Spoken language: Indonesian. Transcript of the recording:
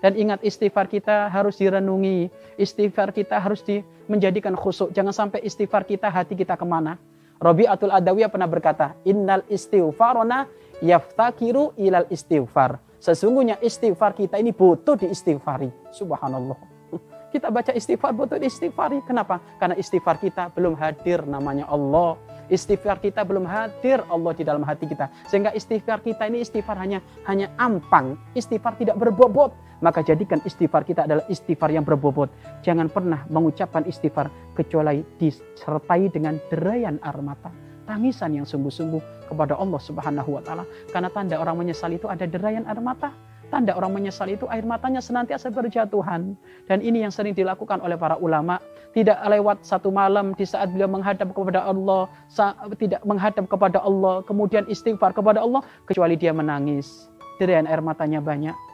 Dan ingat istighfar kita harus direnungi. Istighfar kita harus di, menjadikan khusuk. Jangan sampai istighfar kita hati kita ke mana. Atul Adawiyah pernah berkata, Innal istighfarona yaftakiru ilal istighfar. Sesungguhnya istighfar kita ini butuh diistighfari. Subhanallah. Kita baca istighfar butuh diistighfari. Kenapa? Karena istighfar kita belum hadir namanya Allah Istighfar kita belum hadir Allah di dalam hati kita. Sehingga istighfar kita ini istighfar hanya hanya ampang. Istighfar tidak berbobot. Maka jadikan istighfar kita adalah istighfar yang berbobot. Jangan pernah mengucapkan istighfar kecuali disertai dengan derayan air mata. Tangisan yang sungguh-sungguh kepada Allah Subhanahu wa taala. Karena tanda orang menyesal itu ada derayan air mata. Tanda orang menyesal itu air matanya senantiasa berjatuhan. Dan ini yang sering dilakukan oleh para ulama. Tidak lewat satu malam di saat beliau menghadap kepada Allah. Tidak menghadap kepada Allah. Kemudian istighfar kepada Allah. Kecuali dia menangis. Dirian air matanya banyak.